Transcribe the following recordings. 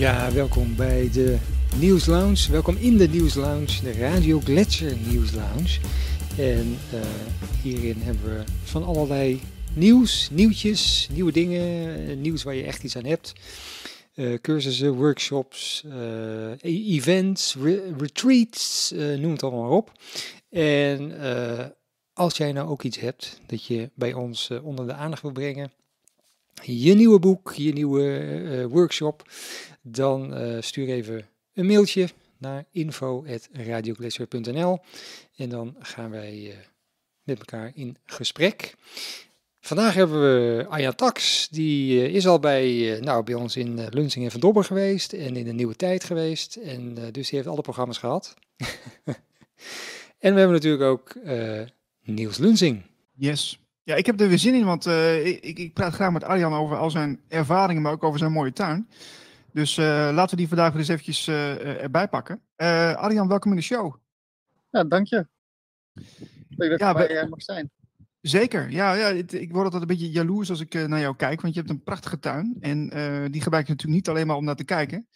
Ja, welkom bij de Nieuws Lounge. Welkom in de Nieuws Lounge, de Radio Gletscher Nieuws Lounge. En uh, hierin hebben we van allerlei nieuws, nieuwtjes, nieuwe dingen, nieuws waar je echt iets aan hebt. Uh, cursussen, workshops, uh, events, re retreats, noem het allemaal maar op. En als jij nou ook iets hebt dat je bij ons onder de aandacht wil brengen, je nieuwe boek, je nieuwe workshop, dan stuur even een mailtje naar info.radioglacier.nl en dan gaan wij met elkaar in gesprek. Vandaag hebben we Aya Tax, die is al bij, nou, bij ons in Lunsing en Van geweest en in de Nieuwe Tijd geweest. En dus die heeft alle programma's gehad. en we hebben natuurlijk ook uh, Niels Lunsing. Yes. Ja, ik heb er weer zin in, want uh, ik, ik, praat graag met Arjan over al zijn ervaringen, maar ook over zijn mooie tuin. Dus uh, laten we die vandaag weer eens eventjes erbij pakken. Arjan, welkom in de show. Ja, dank je. Leuk dat ja, je bij mag zijn. Zeker, ja, ja ik word altijd een beetje jaloers als ik naar jou kijk, want je hebt een prachtige tuin. En die gebruik je natuurlijk niet alleen maar om naar te kijken,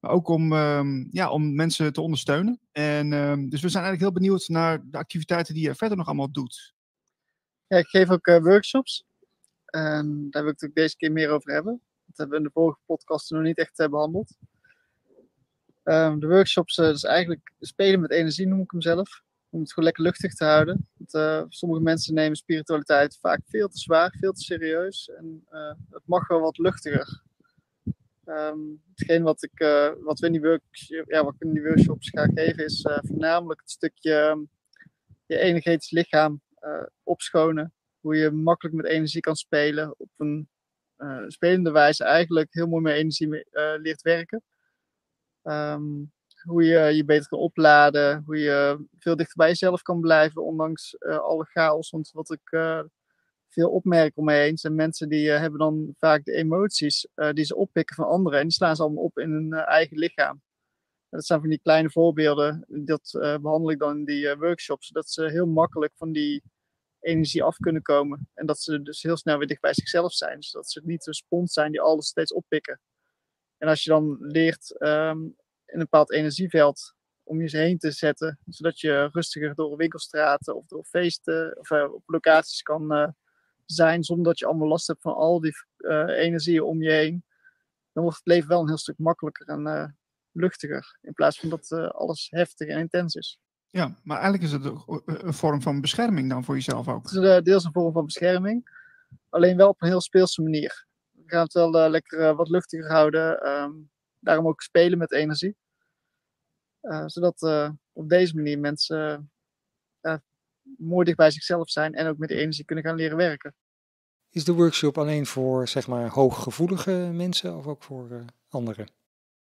maar ook om, um, ja, om mensen te ondersteunen. En um, dus we zijn eigenlijk heel benieuwd naar de activiteiten die je verder nog allemaal doet. Ja, ik geef ook uh, workshops. En daar wil ik het deze keer meer over hebben. Dat hebben we in de vorige podcast nog niet echt behandeld. Um, de workshops, dus eigenlijk spelen met energie noem ik hem zelf om het gewoon lekker luchtig te houden. Want, sommige mensen nemen spiritualiteit vaak veel te zwaar, veel te serieus. En het mag wel wat luchtiger. Um, hetgeen wat, ik, wat, we in die ja, wat ik in die workshops ga geven is voornamelijk het stukje um, je energetisch lichaam opschonen. Hoe je makkelijk met energie kan spelen. Op een spelende wijze eigenlijk heel mooi met energie mee, leert werken. Um, hoe je je beter kan opladen, hoe je veel dichter bij jezelf kan blijven, ondanks alle chaos. Want wat ik veel opmerk om me heen, zijn mensen die hebben dan vaak de emoties die ze oppikken van anderen. En die slaan ze allemaal op in hun eigen lichaam. dat zijn van die kleine voorbeelden, dat behandel ik dan in die workshops, zodat ze heel makkelijk van die energie af kunnen komen. En dat ze dus heel snel weer dicht bij zichzelf zijn. Zodat ze niet een spons zijn die alles steeds oppikken. En als je dan leert um, in een bepaald energieveld om je heen te zetten. Zodat je rustiger door winkelstraten of door feesten of uh, op locaties kan uh, zijn. Zonder dat je allemaal last hebt van al die uh, energieën om je heen. Dan wordt het leven wel een heel stuk makkelijker en luchtiger. In plaats van dat alles heftig en intens is. Ja, maar eigenlijk is het een vorm van bescherming dan voor jezelf ook. Het is deels een vorm van bescherming. Alleen wel op een heel speelse manier. We gaan het wel lekker wat luchtiger houden. Um, daarom ook spelen met energie. Uh, zodat uh, op deze manier mensen uh, mooi dicht bij zichzelf zijn en ook met de energie kunnen gaan leren werken. Is de workshop alleen voor zeg maar hooggevoelige mensen of ook voor anderen?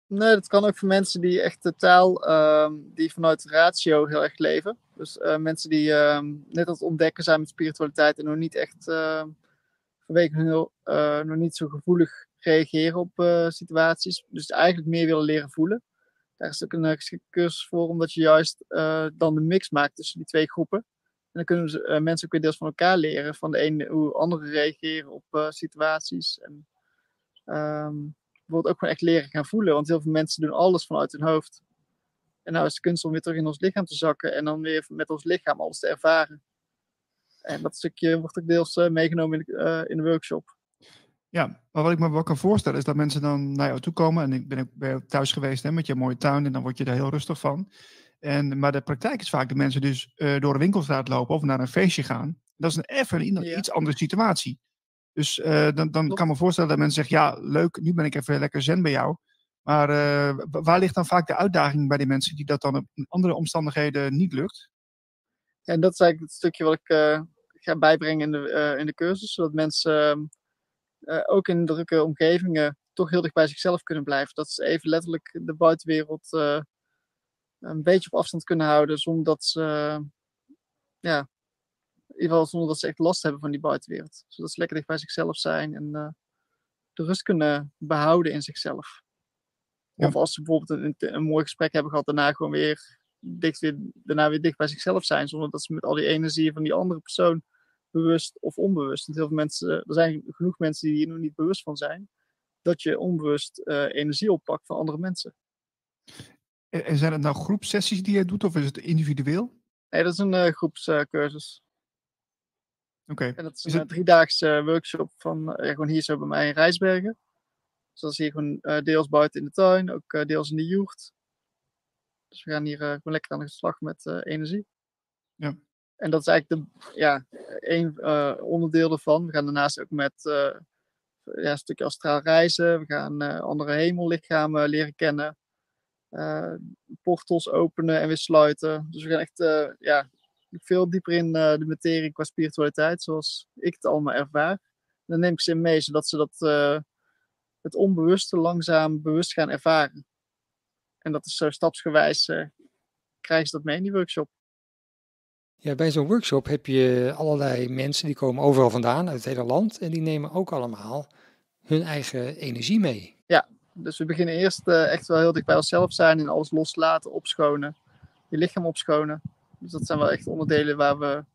Nee, dat kan ook voor mensen die echt totaal ehm, die vanuit ratio heel erg leven. Dus mensen die ehm, net aan het ontdekken zijn met spiritualiteit en nog niet echt ehm, vanwege hun heel, nog niet zo gevoelig reageren op situaties. Dus eigenlijk meer willen leren voelen. Daar is ook een uh, cursus voor, omdat je juist uh, dan de mix maakt tussen die twee groepen. En dan kunnen uh, mensen ook weer deels van elkaar leren. Van de ene hoe anderen reageren op situaties. En um, bijvoorbeeld ook gewoon echt leren gaan voelen. Want heel veel mensen doen alles vanuit hun hoofd. En nou is de kunst om weer terug in ons lichaam te zakken. En dan weer met ons lichaam alles te ervaren. En dat stukje wordt ook deels meegenomen in de, in de workshop. Ja, maar wat ik me wel kan voorstellen is dat mensen dan naar jou toe komen. En ik ben ook thuis geweest hè, met je mooie tuin en dan word je daar heel rustig van. En, maar de praktijk is vaak dat mensen dus uh, door een winkelstraat lopen of naar een feestje gaan. Dat is een even een ja. iets andere situatie. Dus uh, dan, dan kan ik me voorstellen dat mensen zeggen, ja leuk, nu ben ik even lekker zen bij jou. Maar uh, waar ligt dan vaak de uitdaging bij die mensen die dat dan in andere omstandigheden niet lukt? Ja, en dat is eigenlijk het stukje wat ik ga bijbrengen in de, in de cursus. Zodat mensen ook in drukke omgevingen toch heel dicht bij zichzelf kunnen blijven. Dat ze even letterlijk de buitenwereld een beetje op afstand kunnen houden zonder dat ze, ja, ieder geval zonder dat ze echt last hebben van die buitenwereld. Zodat ze lekker dicht bij zichzelf zijn en de rust kunnen behouden in zichzelf. Ja. Of als ze bijvoorbeeld een, een, mooi gesprek hebben gehad, daarna gewoon weer dicht, weer, daarna weer dicht bij zichzelf zijn. Zonder dat ze met al die energieën van die andere persoon bewust of onbewust. Want heel veel mensen, er zijn genoeg mensen die hier nog niet bewust van zijn. dat je onbewust eh, energie oppakt van andere mensen. En, zijn het nou groepsessies die je doet of is het individueel? Nee, dat is een eh, groepscursus. Oké. En dat is Is een het- driedaagse workshop van eh, gewoon hier zo bij mij in Rijsbergen. Dus dat is hier gewoon eh, deels buiten in de tuin, ook eh, deels in de joert. Dus we gaan hier eh, gewoon lekker aan de slag met eh, energie. Ja. En dat is eigenlijk de, ja, één eh, onderdeel ervan. We gaan daarnaast ook met eh, ja, een stukje astraal reizen. We gaan eh, andere hemellichamen leren kennen. Eh, portals openen en weer sluiten. Dus we gaan echt eh, ja, veel dieper in eh, de materie qua spiritualiteit, zoals ik het allemaal ervaar. En dan neem ik ze in mee, zodat ze dat, eh, het onbewuste langzaam bewust gaan ervaren. En dat is zo stapsgewijs, eh, krijgen ze dat mee in die workshop. Ja, bij zo'n workshop heb je allerlei mensen die komen overal vandaan, uit het hele land. En die nemen ook allemaal hun eigen energie mee. Dus we beginnen eerst echt wel heel dicht bij onszelf zijn en alles loslaten, opschonen. Je lichaam opschonen. Dus dat zijn wel echt onderdelen waar we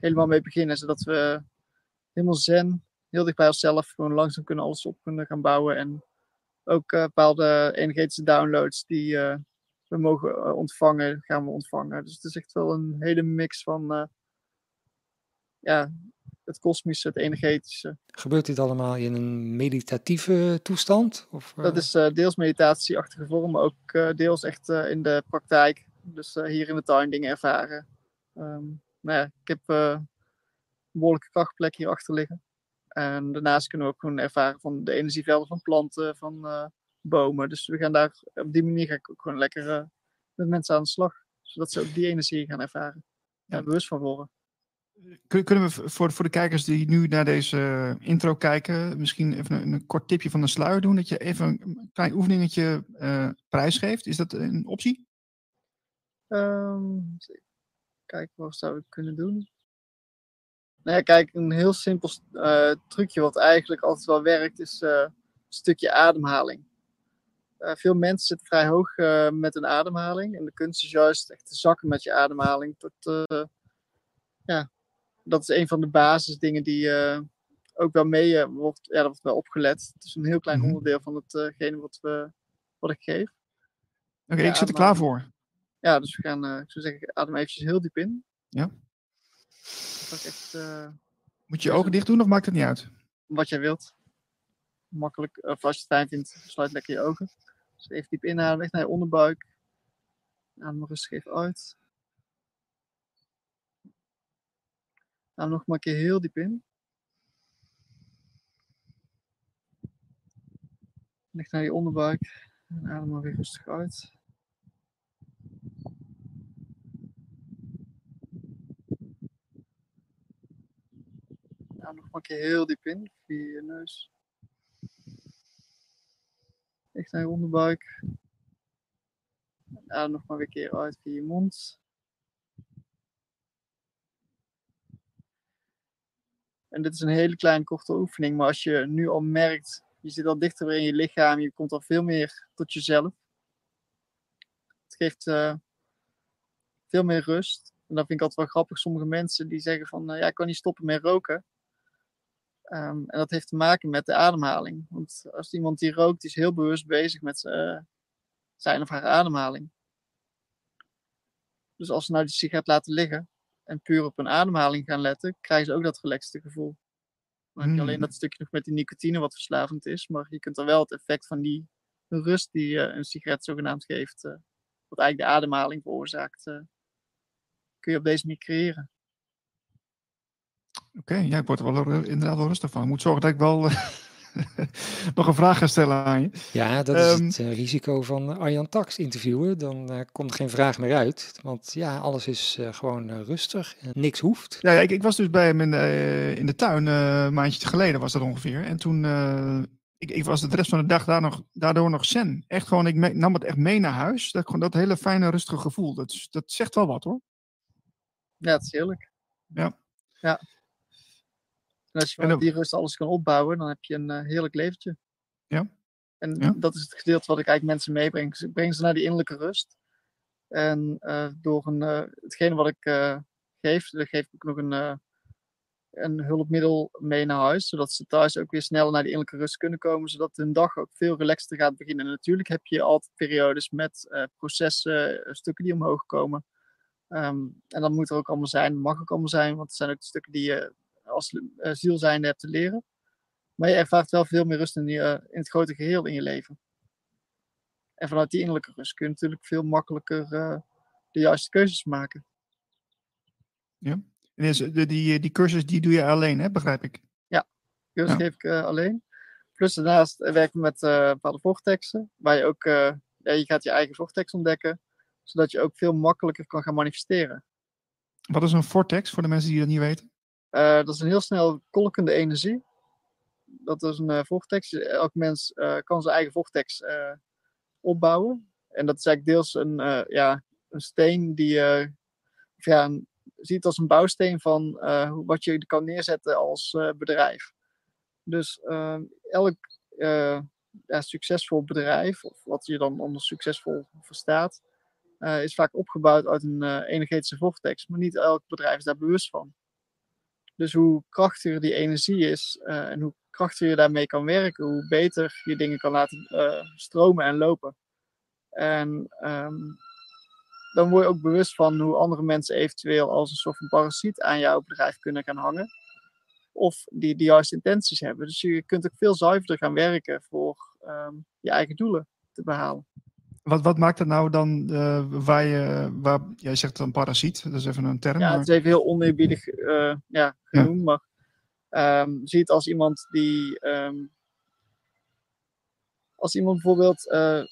helemaal mee beginnen. Zodat we helemaal zen, heel dicht bij onszelf, gewoon langzaam kunnen alles op kunnen gaan bouwen. En ook eh, bepaalde energetische downloads die eh, we mogen eh, ontvangen, gaan we ontvangen. Dus het is echt wel een hele mix van ja, het kosmische, het energetische. Gebeurt dit allemaal in een meditatieve toestand? Of, Dat is deels meditatieachtige vorm, maar ook deels echt in de praktijk. Dus eh, hier in de tuin dingen ervaren. Nou ja, ik heb eh, een behoorlijke krachtplek hier achter liggen. En daarnaast kunnen we ook gewoon ervaren van de energievelden van planten, van eh, bomen. Dus we gaan daar op die manier ga ik ook gewoon lekker met mensen aan de slag. Zodat ze ook die energie gaan ervaren. Ja. En bewust van worden. Kun- Kunnen we voor, voor de kijkers die nu naar deze intro kijken, misschien even een, een kort tipje van de sluier doen? Dat je even een klein oefeningetje eh prijsgeeft. Is dat een optie? Ehm, even kijken, wat zou ik kunnen doen? Nou ja, kijk, een heel simpel eh, trucje wat eigenlijk altijd wel werkt, is eh, een stukje ademhaling. Eh, veel mensen zitten vrij hoog met hun ademhaling. En de kunst is juist echt te zakken met je ademhaling. Tot, ja, dat is een van de basisdingen die ook wel mee wordt, ja, wordt wel opgelet. Het is een heel klein Mhm. onderdeel van hetgene wat, we, wat ik geef. Oké, Ja, ik zit er klaar voor. Ja, dus we gaan, eh, ik zou zeggen, adem eventjes heel diep in. Ja. Dat echt eh, Moet je je ogen dicht doen of maakt het niet uit? wat jij wilt. Makkelijk, of als je het fijn vindt, sluit lekker je ogen. Dus even diep inademen, echt naar je onderbuik. Adem rustig even uit. Adem nog maar een keer heel diep in. Leg naar je onderbuik. En adem maar weer rustig uit. Adem nog een keer heel diep in, via je neus. Echt naar je onderbuik. Adem nog maar weer een keer uit via je mond. En dit is een hele kleine korte oefening, maar als je nu al merkt, je zit al dichter in je lichaam, je komt al veel meer tot jezelf. Het geeft eh, veel meer rust. En dat vind ik altijd wel grappig. Sommige mensen die zeggen van, eh, ja, ik kan niet stoppen met roken. Ehm, en dat heeft te maken met de ademhaling. Want als iemand die rookt, die is heel bewust bezig met eh, zijn of haar ademhaling. Dus als ze nou die sigaret laten liggen en puur op hun ademhaling gaan letten, krijgen ze ook dat relaxte gevoel. Dan heb je alleen Mm. dat stukje nog met die nicotine wat verslavend is, maar je kunt er wel het effect van die rust die eh, een sigaret zogenaamd geeft, eh, wat eigenlijk de ademhaling veroorzaakt, kun je op deze manier creëren. Oké, ja, ik word er wel inderdaad wel rustig van. Ik moet zorgen dat ik wel eh, nog een vraag ga stellen aan je. Ja, dat Ehm, is het eh, risico van eh, Arjan Tax interviewen. Dan komt er geen vraag meer uit. Want ja, alles is eh, gewoon rustig en niks hoeft. Ja, ja, ik, ik was dus bij hem in de, eh, in de tuin, eh, een maandje geleden was dat ongeveer. En toen, eh, ik, ik was de rest van de dag daar nog, daardoor nog zen. Echt gewoon, ik me- nam het echt mee naar huis. Dat, gewoon dat hele fijne, rustige gevoel. Dat, dat zegt wel wat hoor. Ja, het is heerlijk. Ja. Ja. En als je vanuit dan- die rust alles kan opbouwen, dan heb je een eh, heerlijk leventje. Ja. En Ja. dat is het gedeelte wat ik eigenlijk mensen meebreng. Ik breng ze naar die innerlijke rust. En eh, door een, eh, hetgene wat ik geef, daar geef ik nog een, een hulpmiddel mee naar huis, zodat ze thuis ook weer sneller naar die innerlijke rust kunnen komen, zodat hun dag ook veel relaxter gaat beginnen. En natuurlijk heb je altijd periodes met uh, processen, stukken die omhoog komen. Ehm, en dat moet er ook allemaal zijn, mag ook allemaal zijn, want het zijn ook de stukken die je als uh, ziel zijnde hebt te leren. Maar je ervaart wel veel meer rust in, die, in het grote geheel in je leven. En vanuit die innerlijke rust kun je natuurlijk veel makkelijker de juiste keuzes maken. Ja. En die, die, die cursus die doe je alleen, hè, begrijp ik? Ja, cursus geef ik uh, alleen. Plus daarnaast werk ik met uh, bepaalde vorteksten, waar je ook, uh, ja, je gaat je eigen vortex ontdekken, zodat je ook veel makkelijker kan gaan manifesteren. Wat is een vortex voor de mensen die dat niet weten? Dat is een heel snel kolkende energie. Dat is een vortex. Elk mens kan zijn eigen vortex opbouwen. En dat is eigenlijk deels een, ja, een steen die je ja, ziet als een bouwsteen van uh, wat je kan neerzetten als uh, bedrijf. Dus uh, elk succesvol bedrijf, of wat je dan onder succesvol verstaat, is vaak opgebouwd uit een energetische vortex. Maar niet elk bedrijf is daar bewust van. Dus hoe krachtiger die energie is en hoe krachtiger je daarmee kan werken, hoe beter je dingen kan laten stromen en lopen. En um, dan word je ook bewust van hoe andere mensen eventueel als een soort van parasiet aan jouw bedrijf kunnen gaan hangen. Of die de juiste intenties hebben. Dus je kunt ook veel zuiverder gaan werken voor um, je eigen doelen te behalen. Wat, wat maakt het nou dan uh, waar je, waar, jij zegt een parasiet, dat is even een term. Ja, het is even heel oneerbiedig uh, ja, genoemd, ja. maar um, zie het als iemand die, um, als iemand bijvoorbeeld uh,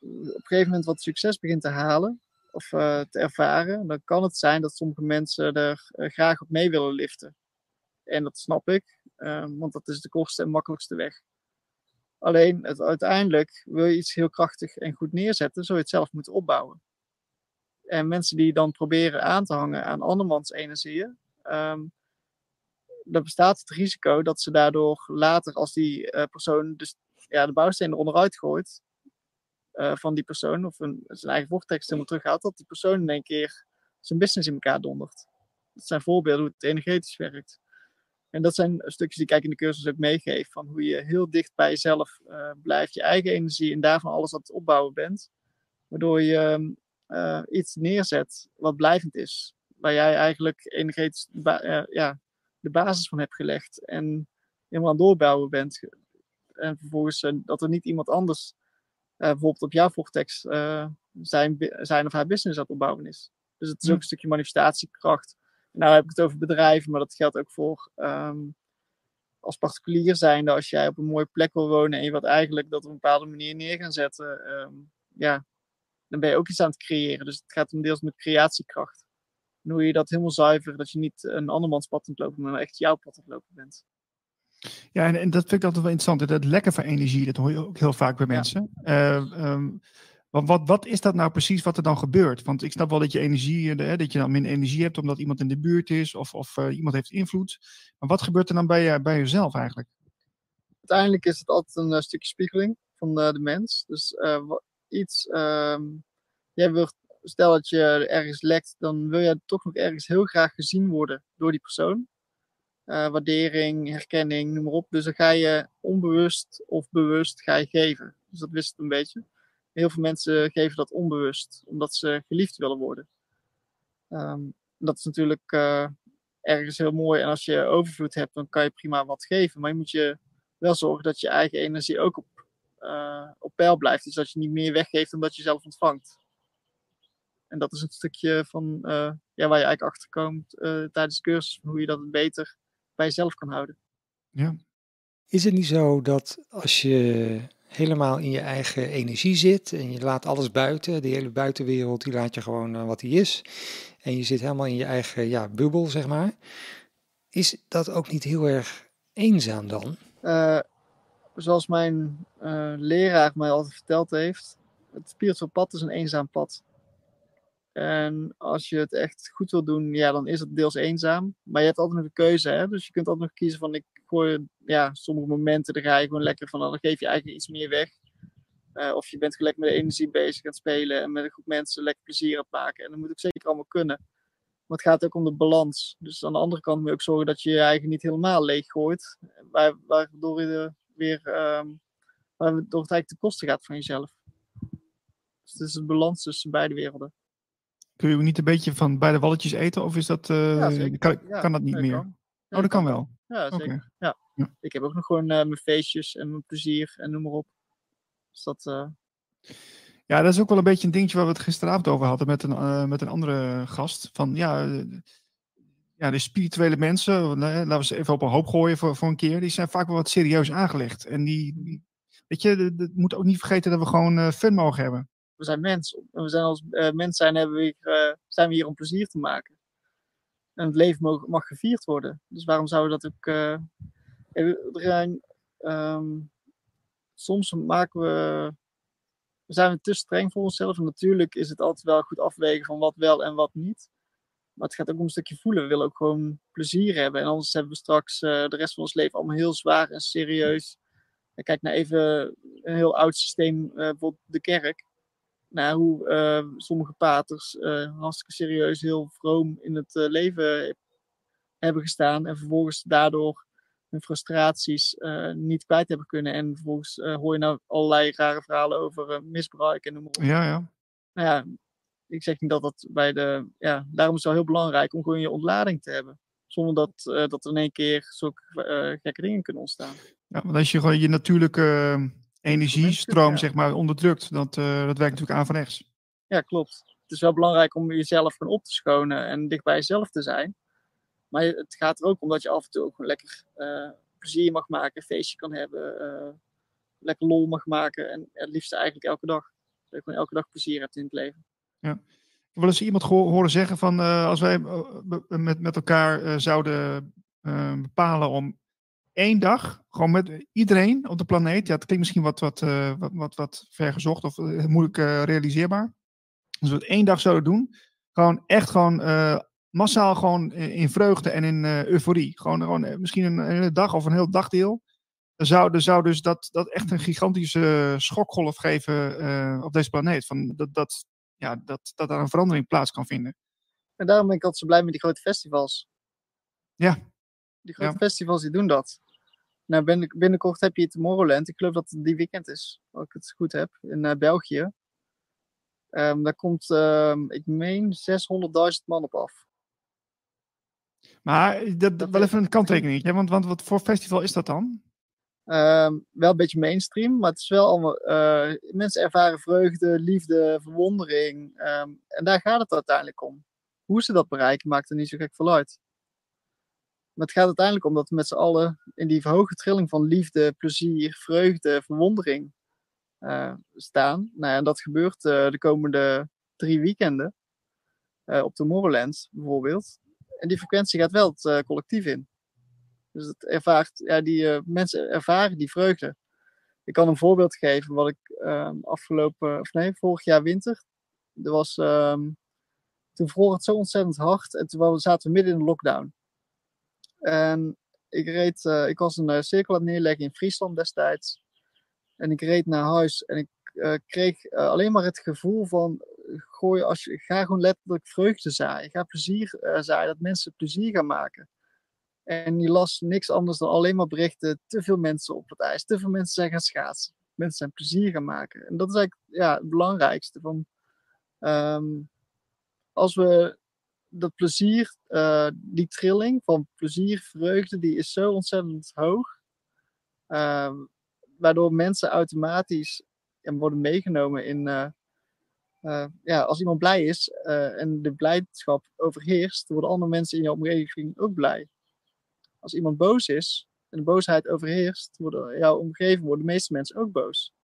op een gegeven moment wat succes begint te halen, of te ervaren, dan kan het zijn dat sommige mensen er graag op mee willen liften. En dat snap ik, uh, want dat is de kortste en makkelijkste weg. Alleen het, uiteindelijk wil je iets heel krachtig en goed neerzetten, zul je het zelf moeten opbouwen. En mensen die dan proberen aan te hangen aan andermans energieën, um, dan bestaat het risico dat ze daardoor later, als die uh, persoon dus, ja, de bouwsteen eronderuit gooit, uh, van die persoon of een, zijn eigen vortex helemaal terughaalt, dat die persoon in één keer zijn business in elkaar dondert. Dat zijn voorbeelden hoe het energetisch werkt. En dat zijn stukjes die ik in de cursus ook meegeef, van hoe je heel dicht bij jezelf uh, blijft, je eigen energie en daarvan alles aan het opbouwen bent. Waardoor je uh, iets neerzet wat blijvend is, waar jij eigenlijk energetisch ja, de basis van hebt gelegd en helemaal aan het doorbouwen bent. En vervolgens dat er niet iemand anders bijvoorbeeld op jouw vortex zijn, zijn of haar business aan het opbouwen is. Dus het is ook een stukje manifestatiekracht. Nou heb ik het over bedrijven, maar dat geldt ook voor um, als particulier zijnde. Als jij op een mooie plek wil wonen en je wilt eigenlijk dat op een bepaalde manier neer gaan zetten, um, ja, dan ben je ook iets aan het creëren. Dus het gaat om deels met creatiekracht. En hoe je dat helemaal zuiver, dat je niet een andermans pad aan het lopen, maar echt jouw pad aan het lopen bent. Ja, en, en, dat vind ik altijd wel interessant. Dat lekken van energie, dat hoor je ook heel vaak bij mensen. Ja. Uh, um, wat, wat, is dat nou precies wat er dan gebeurt? Want ik snap wel dat je energie, hè, dat je dan minder energie hebt omdat iemand in de buurt is of, of uh, iemand heeft invloed. Maar wat gebeurt er dan bij, bij jezelf eigenlijk? Uiteindelijk is het altijd een uh, stukje spiegeling van uh, de mens. Dus iets, um, jij wilt, stel dat je ergens lekt, dan wil je toch nog ergens heel graag gezien worden door die persoon uh, waardering, herkenning, noem maar op. Dus dan ga je onbewust of bewust ga je geven. Dus dat wist het een beetje. Heel veel mensen geven dat onbewust, omdat ze geliefd willen worden. Um, dat is natuurlijk uh, ergens heel mooi. En als je overvloed hebt, dan kan je prima wat geven. Maar je moet je wel zorgen dat je eigen energie ook op, uh, op peil blijft. Dus dat je niet meer weggeeft dan dat je zelf ontvangt. En dat is een stukje van ja, waar je eigenlijk achter komt tijdens de cursus. Hoe je dat beter bij jezelf kan houden. Ja. Is het niet zo dat als je helemaal in je eigen energie zit en je laat alles buiten, de hele buitenwereld, die laat je gewoon uh, wat die is, en je zit helemaal in je eigen ja, bubbel, zeg maar, is dat ook niet heel erg eenzaam dan? Uh, zoals mijn uh, leraar mij altijd verteld heeft, het spiritueel pad is een eenzaam pad. En als je het echt goed wil doen, ja, dan is het deels eenzaam. Maar je hebt altijd nog een keuze, hè? Dus je kunt altijd nog kiezen van, ik gooi, ja, sommige momenten, dan ga je gewoon lekker van, dan geef je eigenlijk iets meer weg. Uh, of je bent gelijk met de energie bezig aan het spelen en met een groep mensen lekker plezier aan het maken. En dat moet ook zeker allemaal kunnen. Maar het gaat ook om de balans. Dus aan de andere kant moet je ook zorgen dat je je eigen niet helemaal leeg gooit. Waar- Waardoor je weer ehm waardoor het eigenlijk de kosten gaat van jezelf. Dus het is een balans tussen beide werelden. Kun je ook niet een beetje van beide walletjes eten? Of is dat, eh, Ja, kan, Ja, kan dat niet meer? kan. Oh, dat kan wel. Ja, zeker. Ja. Ja. Ik heb ook nog gewoon eh, mijn feestjes en mijn plezier en noem maar op. Dus dat, eh, Ja, dat is ook wel een beetje een dingetje waar we het gisteravond over hadden met een, met een andere gast. Van ja, ja, de spirituele mensen, laten we ze even op een hoop gooien voor, voor een keer. Die zijn vaak wel wat serieus aangelegd. En die, die- weet je, we moeten ook niet vergeten dat we gewoon fun mogen hebben. We zijn mens. En we zijn als eh, mens zijn, hebben we hier, eh, zijn we hier om plezier te maken. En het leven mag, mag gevierd worden. Dus waarom zouden we dat ook. eh, ehm, soms maken we. Zijn we te streng voor onszelf? En natuurlijk is het altijd wel goed afwegen van wat wel en wat niet. Maar het gaat ook om een stukje voelen. We willen ook gewoon plezier hebben. En anders hebben we straks de rest van ons leven allemaal heel zwaar en serieus. Kijk naar even een heel oud systeem, eh, bijvoorbeeld de kerk naar hoe eh, sommige paters eh, hartstikke serieus, heel vroom in het eh, leven hebben gestaan. En vervolgens daardoor hun frustraties niet kwijt hebben kunnen. En vervolgens hoor je nou allerlei rare verhalen over misbruik en noem maar op. Ja, ja. Nou ja, ik zeg niet dat dat bij de. Ja, daarom is het wel heel belangrijk om gewoon je ontlading te hebben. Zonder dat, dat er in één keer zulke gekke dingen kunnen ontstaan. ja want als je gewoon je natuurlijke energiestroom ja. zeg maar, onderdrukt, dat, eh, dat werkt natuurlijk aan van rechts. Ja, klopt. Het is wel belangrijk om jezelf gewoon op te schonen en dicht bij jezelf te zijn. Maar het gaat er ook om dat je af en toe ook gewoon lekker eh, plezier mag maken, een feestje kan hebben, eh, lekker lol mag maken. En het liefst eigenlijk elke dag. Dat je gewoon elke dag plezier hebt in het leven. Ik heb wel eens iemand horen zeggen van als wij met, met elkaar zouden bepalen om één dag, gewoon met iedereen op de planeet. Ja, het klinkt misschien wat, wat, eh, wat, wat, wat vergezocht of eh, moeilijk eh, realiseerbaar. Als we het één dag zouden doen, gewoon echt gewoon massaal gewoon in vreugde en in euforie. Gewoon, gewoon misschien een, dag of een heel dagdeel. Dan zou, dan zou dus dat, dat echt een gigantische schokgolf geven op deze planeet. Van dat, dat, ja, dat, dat daar een verandering plaats kan vinden. En daarom ben ik altijd zo blij met die grote festivals. Ja. Die grote Ja. festivals die doen dat. Nou, binnen, binnenkort heb je Tomorrowland. Ik geloof dat het die weekend is, als ik het goed heb, in eh, België. Ehm, daar komt, ehm, ik meen, 600.000 man op af. Maar dat, dat- wel even een kanttekening. Want, want wat voor festival is dat dan? Ehm, wel een beetje mainstream, maar het is wel allemaal. eh, mensen ervaren vreugde, liefde, verwondering. en daar gaat het uiteindelijk om. Hoe ze dat bereiken, maakt er niet zo gek veel uit. Maar het gaat uiteindelijk om dat we met z'n allen in die verhoogde trilling van liefde, plezier, vreugde, verwondering eh, staan. Nou en dat gebeurt eh, de komende drie weekenden. eh, op Tomorrowland bijvoorbeeld. En die frequentie gaat wel het collectief in. Dus het ervaart, ja, die mensen ervaren die vreugde. Ik kan een voorbeeld geven wat ik ehm, afgelopen, of nee, vorig jaar winter. Er was, ehm, toen vroor het zo ontzettend hard en toen zaten we midden in de lockdown. En ik reed, eh, ik was een eh, cirkel aan het neerleggen in Friesland destijds. En ik reed naar huis en ik eh, kreeg alleen maar het gevoel van, gooi als je, ga gewoon letterlijk vreugde zaaien. Ga plezier eh, zaaien, dat mensen plezier gaan maken. En je las niks anders dan alleen maar berichten. Te veel mensen op het ijs. Te veel mensen zijn gaan schaatsen. Mensen zijn plezier gaan maken. En dat is eigenlijk ja, het belangrijkste. Van, ehm, als we dat plezier, eh, die trilling van plezier, vreugde, die is zo ontzettend hoog. ehm, waardoor mensen automatisch ja, worden meegenomen in. eh, eh, ja, als iemand blij is en de blijdschap overheerst, worden andere mensen in je omgeving ook blij als iemand boos is en de boosheid overheerst, worden jouw omgeving worden de meeste mensen ook boos.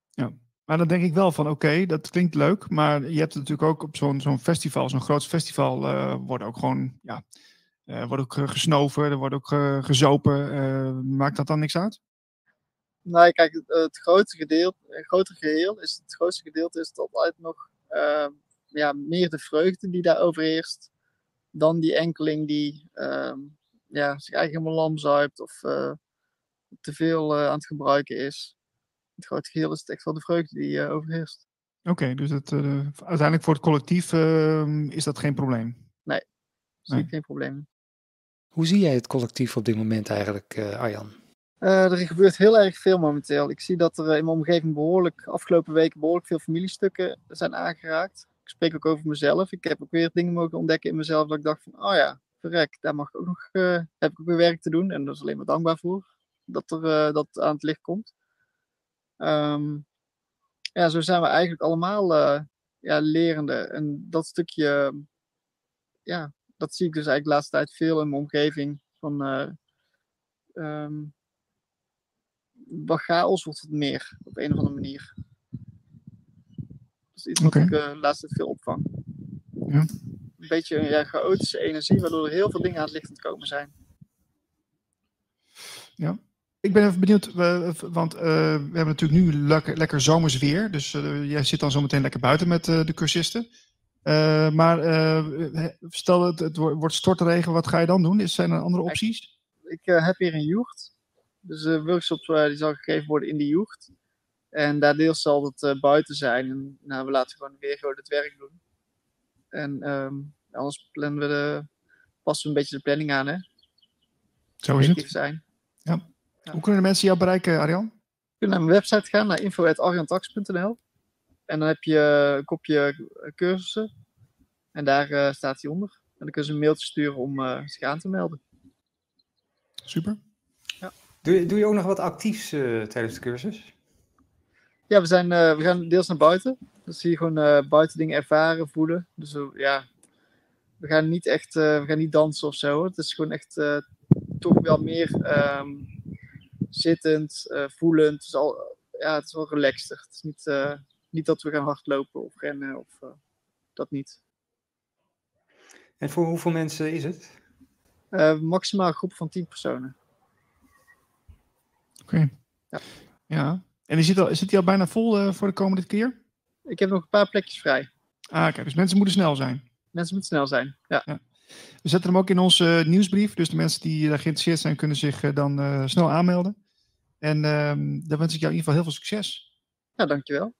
Maar dan denk ik wel van, oké, dat klinkt leuk. Maar je hebt natuurlijk ook op zo'n festival, zo'n groot festival, eh wordt ook gewoon, ja, eh wordt ook eh, gesnoven, er wordt ook gezopen. Maakt dat dan niks uit? Nou, kijk, het, grote gedeelte, het grote geheel is het grootste gedeelte is altijd nog eh, ja, meer de vreugde die daar overheerst dan die enkeling die ehm, ja, zich eigenlijk helemaal lam zuipt of te veel aan het gebruiken is. Het grote geheel is het echt wel de vreugde die eh, overheerst. Oké, dus het, eh, uiteindelijk voor het collectief eh, is dat geen probleem. zie Nee. ik geen probleem. Hoe zie jij het collectief op dit moment eigenlijk, eh, Arjan? Eh, er gebeurt heel erg veel momenteel. Ik zie dat er in mijn omgeving behoorlijk, afgelopen weken behoorlijk veel familiestukken zijn aangeraakt. Ik spreek ook over mezelf. Ik heb ook weer dingen mogen ontdekken in mezelf dat ik dacht van, oh ja, verrek, daar mag ik ook nog, eh, heb ik ook weer werk te doen. En daar is alleen maar dankbaar voor dat er eh, dat aan het licht komt. Ehm, ja, zo zijn we eigenlijk allemaal eh, ja, lerende. En dat stukje, ja, dat zie ik dus eigenlijk de laatste tijd veel in mijn omgeving. Van, wat chaos wordt het meer, op een of andere manier. Dat is iets wat ik eh, de laatste tijd veel opvang. Ja. Een beetje een ja, chaotische energie, waardoor er heel veel dingen aan het licht aan het komen zijn. Ik ben even benieuwd, want eh, we hebben natuurlijk nu lekker, lekker zomers weer. Dus eh, jij zit dan zometeen lekker buiten met eh, de cursisten. Maar stel het, het wo- wordt stortregen, wat ga je dan doen? Is, zijn er andere opties? Ik heb hier een joegt. Dus de workshop die zal gegeven worden in die joegt. En daar deels zal het buiten zijn. En nou, we laten gewoon weer gewoon het werk doen. En ehm, anders plannen we de, passen we een beetje de planning aan, hè? Zo is het. zijn. Hoe kunnen de mensen jou bereiken, Arjan? Je kunt naar mijn website gaan, naar info.arjantax.nl. En dan heb je een kopje cursussen. En daar eh, staat hij onder. En dan kunnen ze een mailtje sturen om eh, zich aan te melden. Super. Doe, je- doe je ook nog wat actiefs eh, tijdens de cursus? Ja, we, zijn, eh, we gaan deels naar buiten. Dus hier gewoon eh, buiten dingen ervaren, voelen. Dus ja, we gaan niet echt eh, we gaan niet dansen of zo. hoor. Het is gewoon echt eh, toch wel meer ehm, zittend, eh, voelend. Het is, al, ja, het is wel relaxter. Het is niet, eh, niet dat we gaan hardlopen of rennen of eh, dat niet. En voor hoeveel mensen is het? Eh, maximaal een groep van 10 personen. Oké. Ja. Ja. En is het al, zit hij al bijna vol eh, voor de komende keer? Ik heb nog een paar plekjes vrij. Ah, oké. Dus mensen moeten snel zijn. Mensen moeten snel zijn. Ja, We zetten hem ook in onze eh, nieuwsbrief. Dus de mensen die daar geïnteresseerd zijn, kunnen zich eh, dan eh, snel aanmelden. En ehm daar wens ik jou in ieder geval heel veel succes. ja dankjewel.